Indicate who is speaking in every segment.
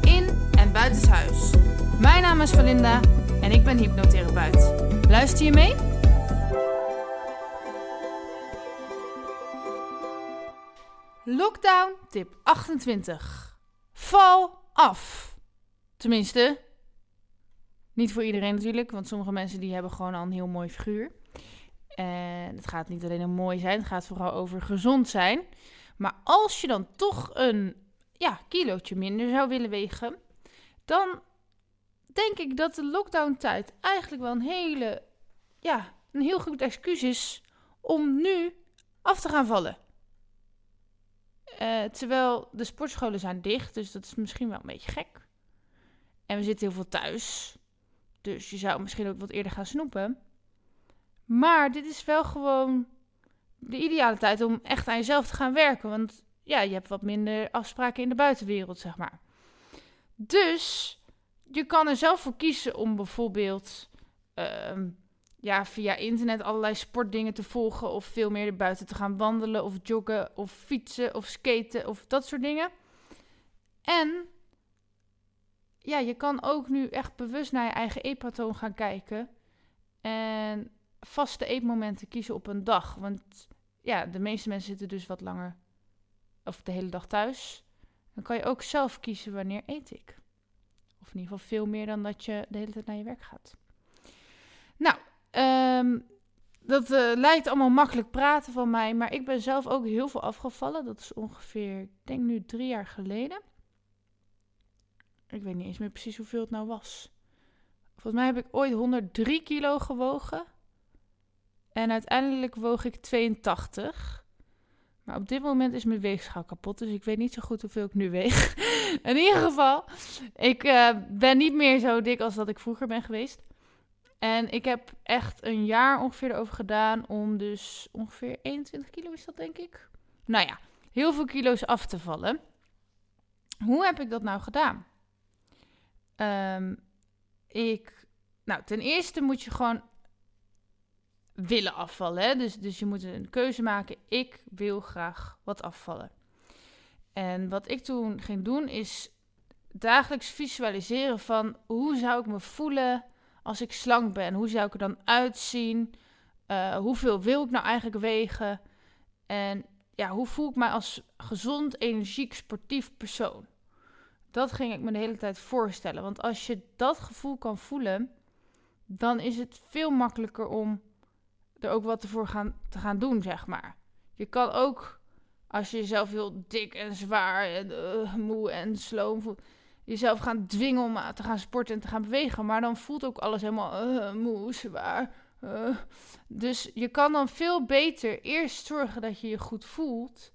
Speaker 1: in en buitenshuis. Mijn naam is Valinda en ik ben hypnotherapeut. Luister je mee? Lockdown tip 28. Val af. Tenminste, niet voor iedereen natuurlijk, want sommige mensen die hebben gewoon al een heel mooi figuur. En het gaat niet alleen om mooi zijn, het gaat vooral over gezond zijn. Maar als je dan toch een ja, kilootje minder zou willen wegen, dan denk ik dat de lockdown-tijd eigenlijk wel een hele, ja, een heel goed excuus is om nu af te gaan vallen. Uh, terwijl de sportscholen zijn dicht, dus dat is misschien wel een beetje gek. En we zitten heel veel thuis. Dus je zou misschien ook wat eerder gaan snoepen. Maar dit is wel gewoon de ideale tijd om echt aan jezelf te gaan werken. Want ja, je hebt wat minder afspraken in de buitenwereld, zeg maar. Dus je kan er zelf voor kiezen om bijvoorbeeld uh, ja, via internet allerlei sportdingen te volgen. Of veel meer buiten te gaan wandelen of joggen of fietsen of skaten of dat soort dingen. En ja, je kan ook nu echt bewust naar je eigen eetpatroon gaan kijken. En vaste eetmomenten kiezen op een dag. Want ja, de meeste mensen zitten dus wat langer of de hele dag thuis. Dan kan je ook zelf kiezen wanneer eet ik. Of in ieder geval veel meer dan dat je de hele tijd naar je werk gaat. Nou, um, dat uh, lijkt allemaal makkelijk praten van mij, maar ik ben zelf ook heel veel afgevallen. Dat is ongeveer, ik denk nu drie jaar geleden. Ik weet niet eens meer precies hoeveel het nou was. Volgens mij heb ik ooit 103 kilo gewogen. En uiteindelijk woog ik 82. Maar op dit moment is mijn weegschaal kapot. Dus ik weet niet zo goed hoeveel ik nu weeg. In ieder geval, ik uh, ben niet meer zo dik als dat ik vroeger ben geweest. En ik heb echt een jaar ongeveer erover gedaan om dus ongeveer 21 kilo is dat denk ik. Nou ja, heel veel kilo's af te vallen. Hoe heb ik dat nou gedaan? Um, ik, nou ten eerste moet je gewoon willen afvallen. Hè? Dus, dus je moet een keuze maken. Ik wil graag wat afvallen. En wat ik toen ging doen is dagelijks visualiseren van hoe zou ik me voelen als ik slank ben? Hoe zou ik er dan uitzien? Uh, hoeveel wil ik nou eigenlijk wegen? En ja, hoe voel ik mij als gezond, energiek, sportief persoon? Dat ging ik me de hele tijd voorstellen. Want als je dat gevoel kan voelen, dan is het veel makkelijker om er ook wat voor gaan, te gaan doen, zeg maar. Je kan ook, als je jezelf heel dik en zwaar en uh, moe en sloom voelt, jezelf gaan dwingen om te gaan sporten en te gaan bewegen. Maar dan voelt ook alles helemaal uh, moe, zwaar. Dus je kan dan veel beter eerst zorgen dat je je goed voelt.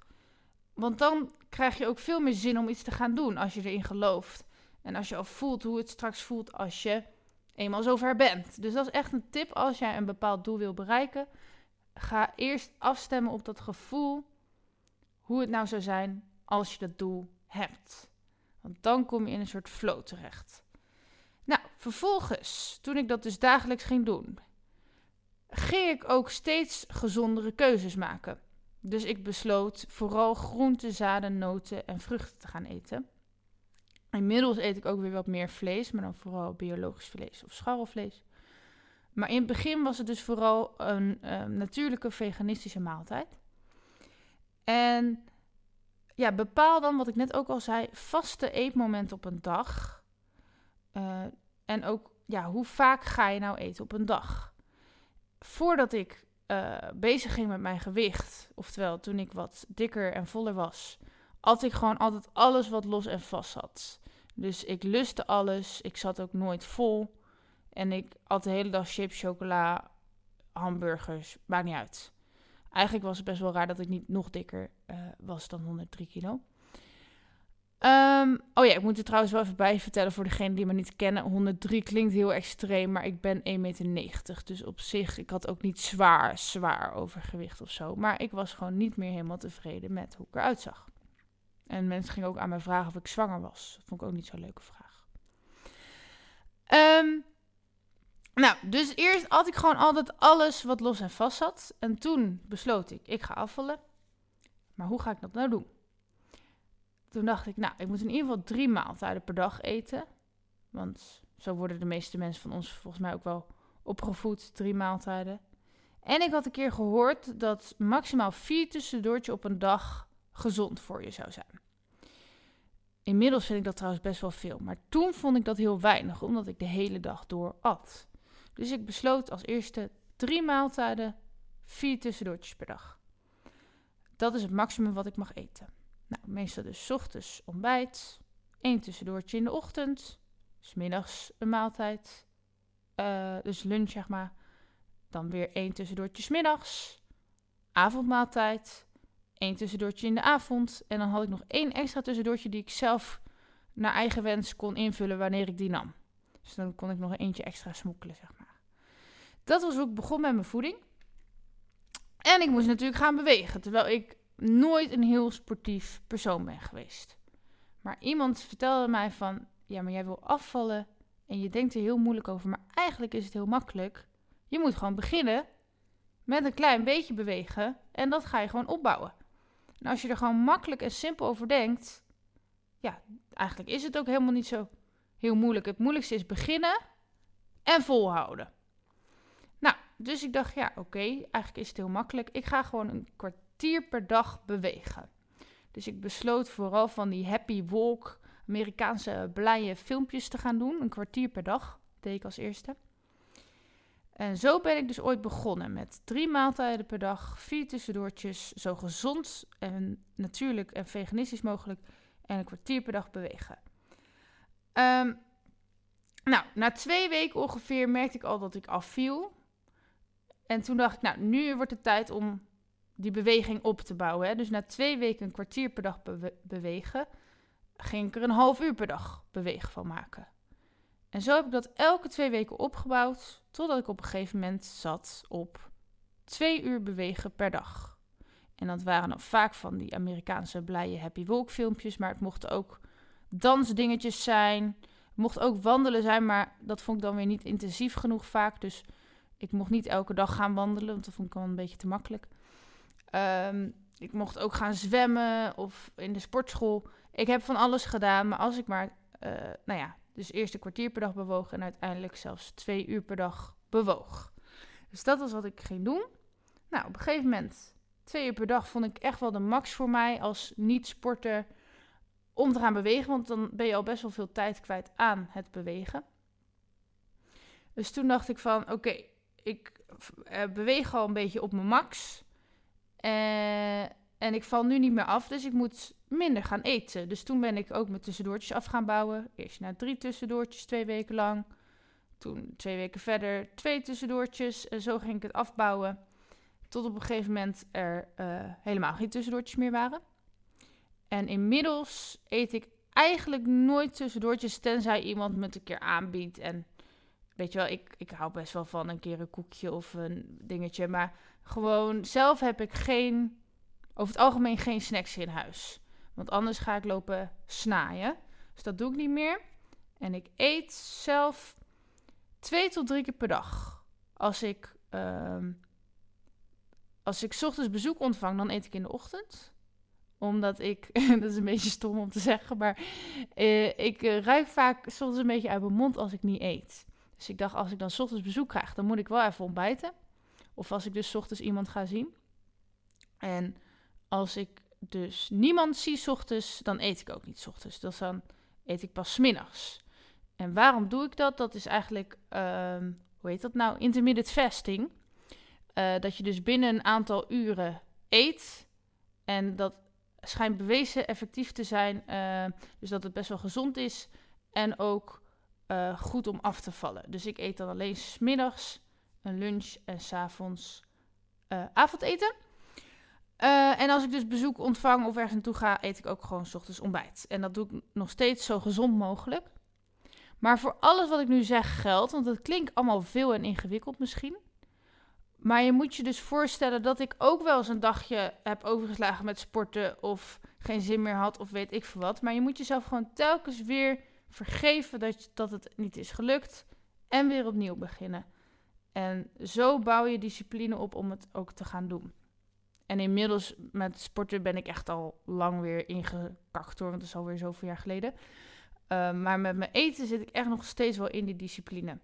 Speaker 1: Want dan krijg je ook veel meer zin om iets te gaan doen als je erin gelooft. En als je al voelt hoe het straks voelt als je eenmaal zover bent. Dus dat is echt een tip als jij een bepaald doel wil bereiken. Ga eerst afstemmen op dat gevoel. Hoe het nou zou zijn als je dat doel hebt. Want dan kom je in een soort flow terecht. Nou, vervolgens, toen ik dat dus dagelijks ging doen, ging ik ook steeds gezondere keuzes maken. Dus ik besloot vooral groenten, zaden, noten en vruchten te gaan eten. Inmiddels eet ik ook weer wat meer vlees, maar dan vooral biologisch vlees of scharrelvlees. Maar in het begin was het dus vooral een um, natuurlijke veganistische maaltijd. En ja, bepaal dan, wat ik net ook al zei, vaste eetmomenten op een dag. Uh, en ook, ja, hoe vaak ga je nou eten op een dag? Voordat ik uh, bezig ging met mijn gewicht, oftewel toen ik wat dikker en voller was, at ik gewoon altijd alles wat los en vast zat. Dus ik lustte alles, ik zat ook nooit vol. En ik at de hele dag chips, chocola, hamburgers, maakt niet uit. Eigenlijk was het best wel raar dat ik niet nog dikker uh, was dan 103 kilo. Ehm, oh ja, ik moet er trouwens wel even bij vertellen voor degenen die me niet kennen. 103 klinkt heel extreem, maar ik ben 1,90 meter. Dus op zich, ik had ook niet zwaar, zwaar overgewicht of zo. Maar ik was gewoon niet meer helemaal tevreden met hoe ik eruit zag. En mensen gingen ook aan mij vragen of ik zwanger was. Dat vond ik ook niet zo'n leuke vraag. Um, nou, dus eerst had ik gewoon altijd alles wat los en vast zat. En toen besloot ik, ik ga afvallen. Maar hoe ga ik dat nou doen? Toen dacht ik, nou, ik moet in ieder geval drie maaltijden per dag eten. Want zo worden de meeste mensen van ons volgens mij ook wel opgevoed, drie maaltijden. En ik had een keer gehoord dat maximaal vier tussendoortje op een dag gezond voor je zou zijn. Inmiddels vind ik dat trouwens best wel veel. Maar toen vond ik dat heel weinig, omdat ik de hele dag door at. Dus ik besloot als eerste drie maaltijden, vier tussendoortjes per dag. Dat is het maximum wat ik mag eten. Nou, meestal dus ochtends ontbijt, één tussendoortje in de ochtend, smiddags een maaltijd, uh, dus lunch zeg maar. Dan weer één tussendoortje smiddags, avondmaaltijd, één tussendoortje in de avond. En dan had ik nog één extra tussendoortje die ik zelf naar eigen wens kon invullen wanneer ik die nam. Dus dan kon ik nog eentje extra smokkelen, zeg maar. Dat was hoe ik begon met mijn voeding. En ik moest natuurlijk gaan bewegen, terwijl ik nooit een heel sportief persoon ben geweest. Maar iemand vertelde mij van, ja, maar jij wil afvallen en je denkt er heel moeilijk over, maar eigenlijk is het heel makkelijk. Je moet gewoon beginnen met een klein beetje bewegen en dat ga je gewoon opbouwen. En als je er gewoon makkelijk en simpel over denkt, ja, eigenlijk is het ook helemaal niet zo heel moeilijk. Het moeilijkste is beginnen en volhouden. Nou, dus ik dacht, ja, oké, eigenlijk is het heel makkelijk. Ik ga gewoon een kwartier per dag bewegen. Dus ik besloot vooral van die happy walk, Amerikaanse blije filmpjes te gaan doen. Een kwartier per dag, deed ik als eerste. En zo ben ik dus ooit begonnen met drie maaltijden per dag, vier tussendoortjes, zo gezond en natuurlijk en veganistisch mogelijk en een kwartier per dag bewegen. Ehm, nou, na twee weken ongeveer merkte ik al dat ik afviel. En toen dacht ik, nou, nu wordt het tijd om die beweging op te bouwen. Hè. Dus na twee weken een kwartier per dag bewegen, ging ik er een half uur per dag bewegen van maken. En zo heb ik dat elke twee weken opgebouwd, totdat ik op een gegeven moment zat op twee uur bewegen per dag. En dat waren dan vaak van die Amerikaanse blije happy walk filmpjes, maar het mochten ook dansdingetjes zijn. Mocht ook wandelen zijn, maar dat vond ik dan weer niet intensief genoeg vaak. Dus ik mocht niet elke dag gaan wandelen, want dat vond ik al een beetje te makkelijk. Ehm, ik mocht ook gaan zwemmen of in de sportschool. Ik heb van alles gedaan, maar als ik maar, uh, nou ja, dus eerst een kwartier per dag bewoog en uiteindelijk zelfs twee uur per dag bewoog. Dus dat was wat ik ging doen. Nou, op een gegeven moment, twee uur per dag vond ik echt wel de max voor mij als niet-sporter om te gaan bewegen. Want dan ben je al best wel veel tijd kwijt aan het bewegen. Dus toen dacht ik van, oké, ik uh, beweeg al een beetje op mijn max. Uh, en ik val nu niet meer af, dus ik moet minder gaan eten. Dus toen ben ik ook mijn tussendoortjes af gaan bouwen. Eerst naar drie tussendoortjes, twee weken lang. Toen twee weken verder twee tussendoortjes. En zo ging ik het afbouwen. Tot op een gegeven moment er uh, helemaal geen tussendoortjes meer waren. En inmiddels eet ik eigenlijk nooit tussendoortjes, tenzij iemand me het een keer aanbiedt. En weet je wel, ik, ik hou best wel van een keer een koekje of een dingetje. Maar gewoon zelf heb ik geen, over het algemeen geen snacks in huis. Want anders ga ik lopen snaaien. Dus dat doe ik niet meer. En ik eet zelf twee tot drie keer per dag. Als ik, uh, als ik ochtends bezoek ontvang, dan eet ik in de ochtend omdat ik, dat is een beetje stom om te zeggen, maar uh, ik uh, ruik vaak soms een beetje uit mijn mond als ik niet eet. Dus ik dacht, als ik dan ochtends bezoek krijg, dan moet ik wel even ontbijten. Of als ik dus ochtends iemand ga zien. En als ik dus niemand zie ochtends, dan eet ik ook niet ochtends. Dus dan eet ik pas middags. En waarom doe ik dat? Dat is eigenlijk, uh, hoe heet dat nou? Intermittent fasting. Uh, dat je dus binnen een aantal uren eet. En dat schijnt bewezen effectief te zijn. Uh, dus dat het best wel gezond is. En ook uh, goed om af te vallen. Dus ik eet dan alleen smiddags een lunch en s'avonds uh, avondeten. Eh, en als ik dus bezoek ontvang of ergens naartoe ga, eet ik ook gewoon s ochtends ontbijt. En dat doe ik nog steeds zo gezond mogelijk. Maar voor alles wat ik nu zeg geldt, want het klinkt allemaal veel en ingewikkeld misschien. Maar je moet je dus voorstellen dat ik ook wel eens een dagje heb overgeslagen met sporten of geen zin meer had of weet ik veel wat. Maar je moet jezelf gewoon telkens weer vergeven dat, dat het niet is gelukt en weer opnieuw beginnen. En zo bouw je discipline op om het ook te gaan doen. En inmiddels met sporten ben ik echt al lang weer ingekakt hoor, want dat is alweer zoveel jaar geleden. Uh, maar met mijn eten zit ik echt nog steeds wel in die discipline.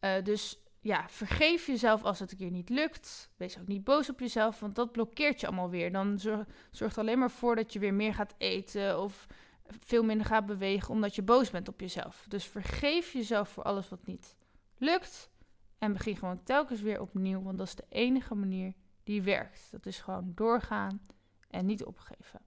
Speaker 1: Uh, dus ja, vergeef jezelf als het een keer niet lukt. Wees ook niet boos op jezelf, want dat blokkeert je allemaal weer. Dan zorgt zorgt alleen maar voor dat je weer meer gaat eten of veel minder gaat bewegen omdat je boos bent op jezelf. Dus vergeef jezelf voor alles wat niet lukt en begin gewoon telkens weer opnieuw, want dat is de enige manier die werkt. Dat is gewoon doorgaan en niet opgeven.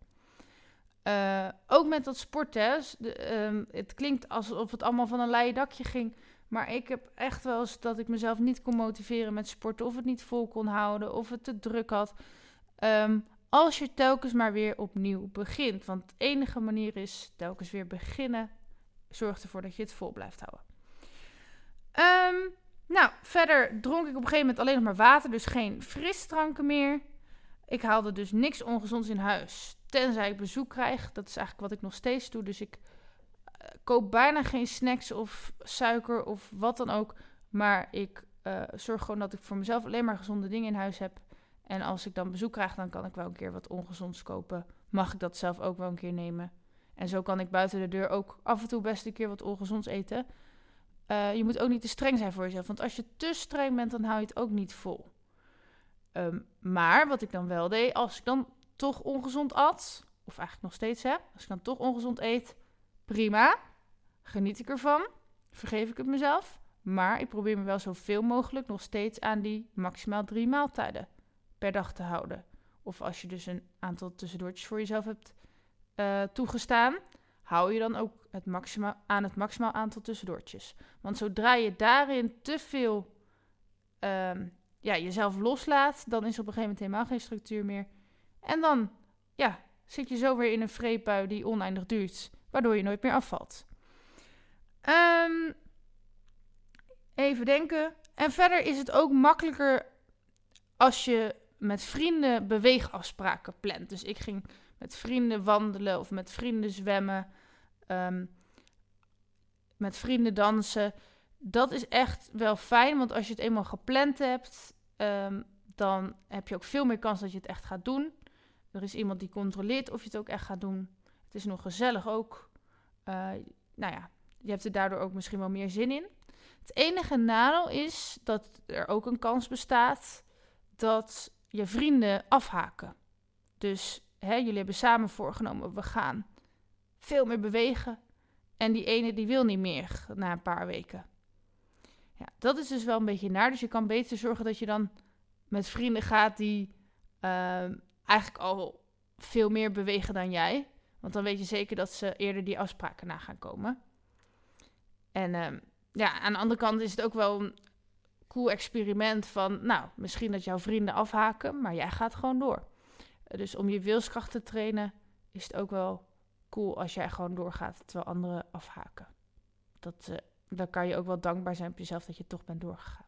Speaker 1: Uh, ook met dat sporten, uh, het klinkt alsof het allemaal van een leien dakje ging. Maar ik heb echt wel eens dat ik mezelf niet kon motiveren met sporten. Of het niet vol kon houden. Of het te druk had. Um, als je telkens maar weer opnieuw begint. Want de enige manier is telkens weer beginnen. Zorg ervoor dat je het vol blijft houden. Um, nou, verder dronk ik op een gegeven moment alleen nog maar water. Dus geen frisdranken meer. Ik haalde dus niks ongezonds in huis. Tenzij ik bezoek krijg. Dat is eigenlijk wat ik nog steeds doe. Dus ik koop bijna geen snacks of suiker of wat dan ook. Maar ik uh, zorg gewoon dat ik voor mezelf alleen maar gezonde dingen in huis heb. En als ik dan bezoek krijg, dan kan ik wel een keer wat ongezonds kopen. Mag ik dat zelf ook wel een keer nemen. En zo kan ik buiten de deur ook af en toe best een keer wat ongezonds eten. Uh, je moet ook niet te streng zijn voor jezelf. Want als je te streng bent, dan hou je het ook niet vol. Um, maar wat ik dan wel deed, als ik dan toch ongezond at, of eigenlijk nog steeds heb, als ik dan toch ongezond eet, prima. Geniet ik ervan. Vergeef ik het mezelf. Maar ik probeer me wel zoveel mogelijk nog steeds aan die maximaal drie maaltijden per dag te houden. Of als je dus een aantal tussendoortjes voor jezelf hebt uh, toegestaan, hou je dan ook het maximaal, aan het maximaal aantal tussendoortjes. Want zodra je daarin te veel um, ja, jezelf loslaat, dan is er op een gegeven moment helemaal geen structuur meer. En dan ja, zit je zo weer in een vreepbui die oneindig duurt waardoor je nooit meer afvalt. Um, even denken. En verder is het ook makkelijker als je met vrienden beweegafspraken plant. Dus ik ging met vrienden wandelen of met vrienden zwemmen, um, met vrienden dansen. Dat is echt wel fijn, want als je het eenmaal gepland hebt, um, dan heb je ook veel meer kans dat je het echt gaat doen. Er is iemand die controleert of je het ook echt gaat doen. Het is nog gezellig ook. Uh, nou ja, je hebt er daardoor ook misschien wel meer zin in. Het enige nadeel is dat er ook een kans bestaat dat je vrienden afhaken. Dus hè, jullie hebben samen voorgenomen, we gaan veel meer bewegen. En die ene die wil niet meer na een paar weken. Ja, dat is dus wel een beetje naar. Dus je kan beter zorgen dat je dan met vrienden gaat die uh, eigenlijk al veel meer bewegen dan jij. Want dan weet je zeker dat ze eerder die afspraken na gaan komen. En uh, ja, aan de andere kant is het ook wel een cool experiment van, nou, misschien dat jouw vrienden afhaken, maar jij gaat gewoon door. Dus om je wilskracht te trainen is het ook wel als jij gewoon doorgaat terwijl anderen afhaken. Dat, uh, dan kan je ook wel dankbaar zijn op jezelf dat je toch bent doorgegaan.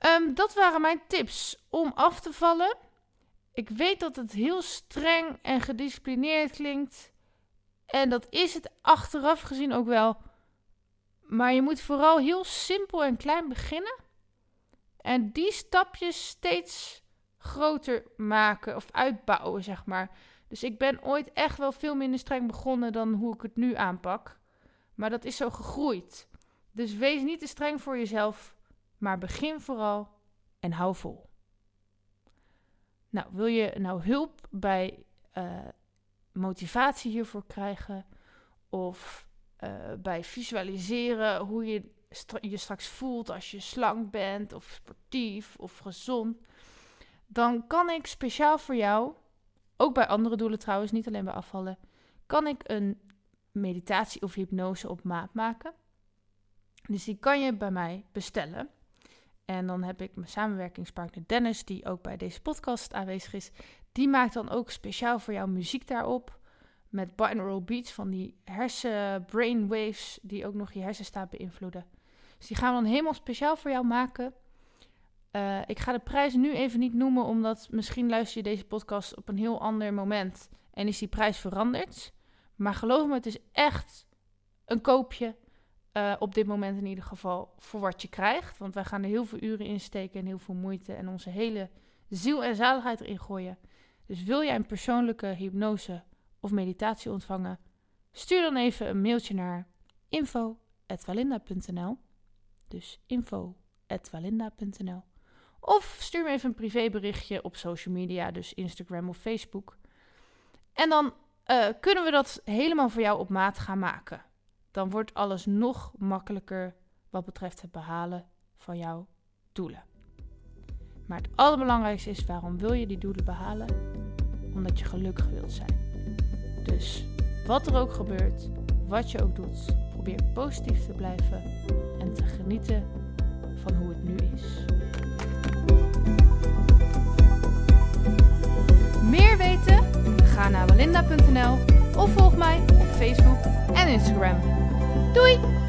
Speaker 1: Um, dat waren mijn tips om af te vallen. Ik weet dat het heel streng en gedisciplineerd klinkt. En dat is het achteraf gezien ook wel. Maar je moet vooral heel simpel en klein beginnen. En die stapjes steeds groter maken of uitbouwen, zeg maar. Dus ik ben ooit echt wel veel minder streng begonnen dan hoe ik het nu aanpak. Maar dat is zo gegroeid. Dus wees niet te streng voor jezelf, maar begin vooral en hou vol. Nou, wil je nou hulp bij uh, motivatie hiervoor krijgen? Of uh, bij visualiseren hoe je je straks voelt als je slank bent, of sportief of gezond? Dan kan ik speciaal voor jou, ook bij andere doelen trouwens, niet alleen bij afvallen, kan ik een meditatie of hypnose op maat maken. Dus die kan je bij mij bestellen. En dan heb ik mijn samenwerkingspartner Dennis, die ook bij deze podcast aanwezig is. Die maakt dan ook speciaal voor jou muziek daarop. Met binaural beats van die hersen brainwaves die ook nog je hersenstaat beïnvloeden. Dus die gaan we dan helemaal speciaal voor jou maken. Uh, ik ga de prijs nu even niet noemen, omdat misschien luister je deze podcast op een heel ander moment en is die prijs veranderd. Maar geloof me, het is echt een koopje. Uh, op dit moment in ieder geval voor wat je krijgt. Want wij gaan er heel veel uren in steken en heel veel moeite en onze hele ziel en zaligheid erin gooien. Dus wil jij een persoonlijke hypnose of meditatie ontvangen? Stuur dan even een mailtje naar info.walinda.nl Dus info.walinda.nl Of stuur me even een privéberichtje op social media, dus Instagram of Facebook. En dan uh, kunnen we dat helemaal voor jou op maat gaan maken. Dan wordt alles nog makkelijker wat betreft het behalen van jouw doelen. Maar het allerbelangrijkste is, waarom wil je die doelen behalen? Omdat je gelukkig wilt zijn. Dus wat er ook gebeurt, wat je ook doet, probeer positief te blijven en te genieten van hoe het nu is. Meer weten? Ga naar walinda.nl of volg mij op Facebook en Instagram. Doei!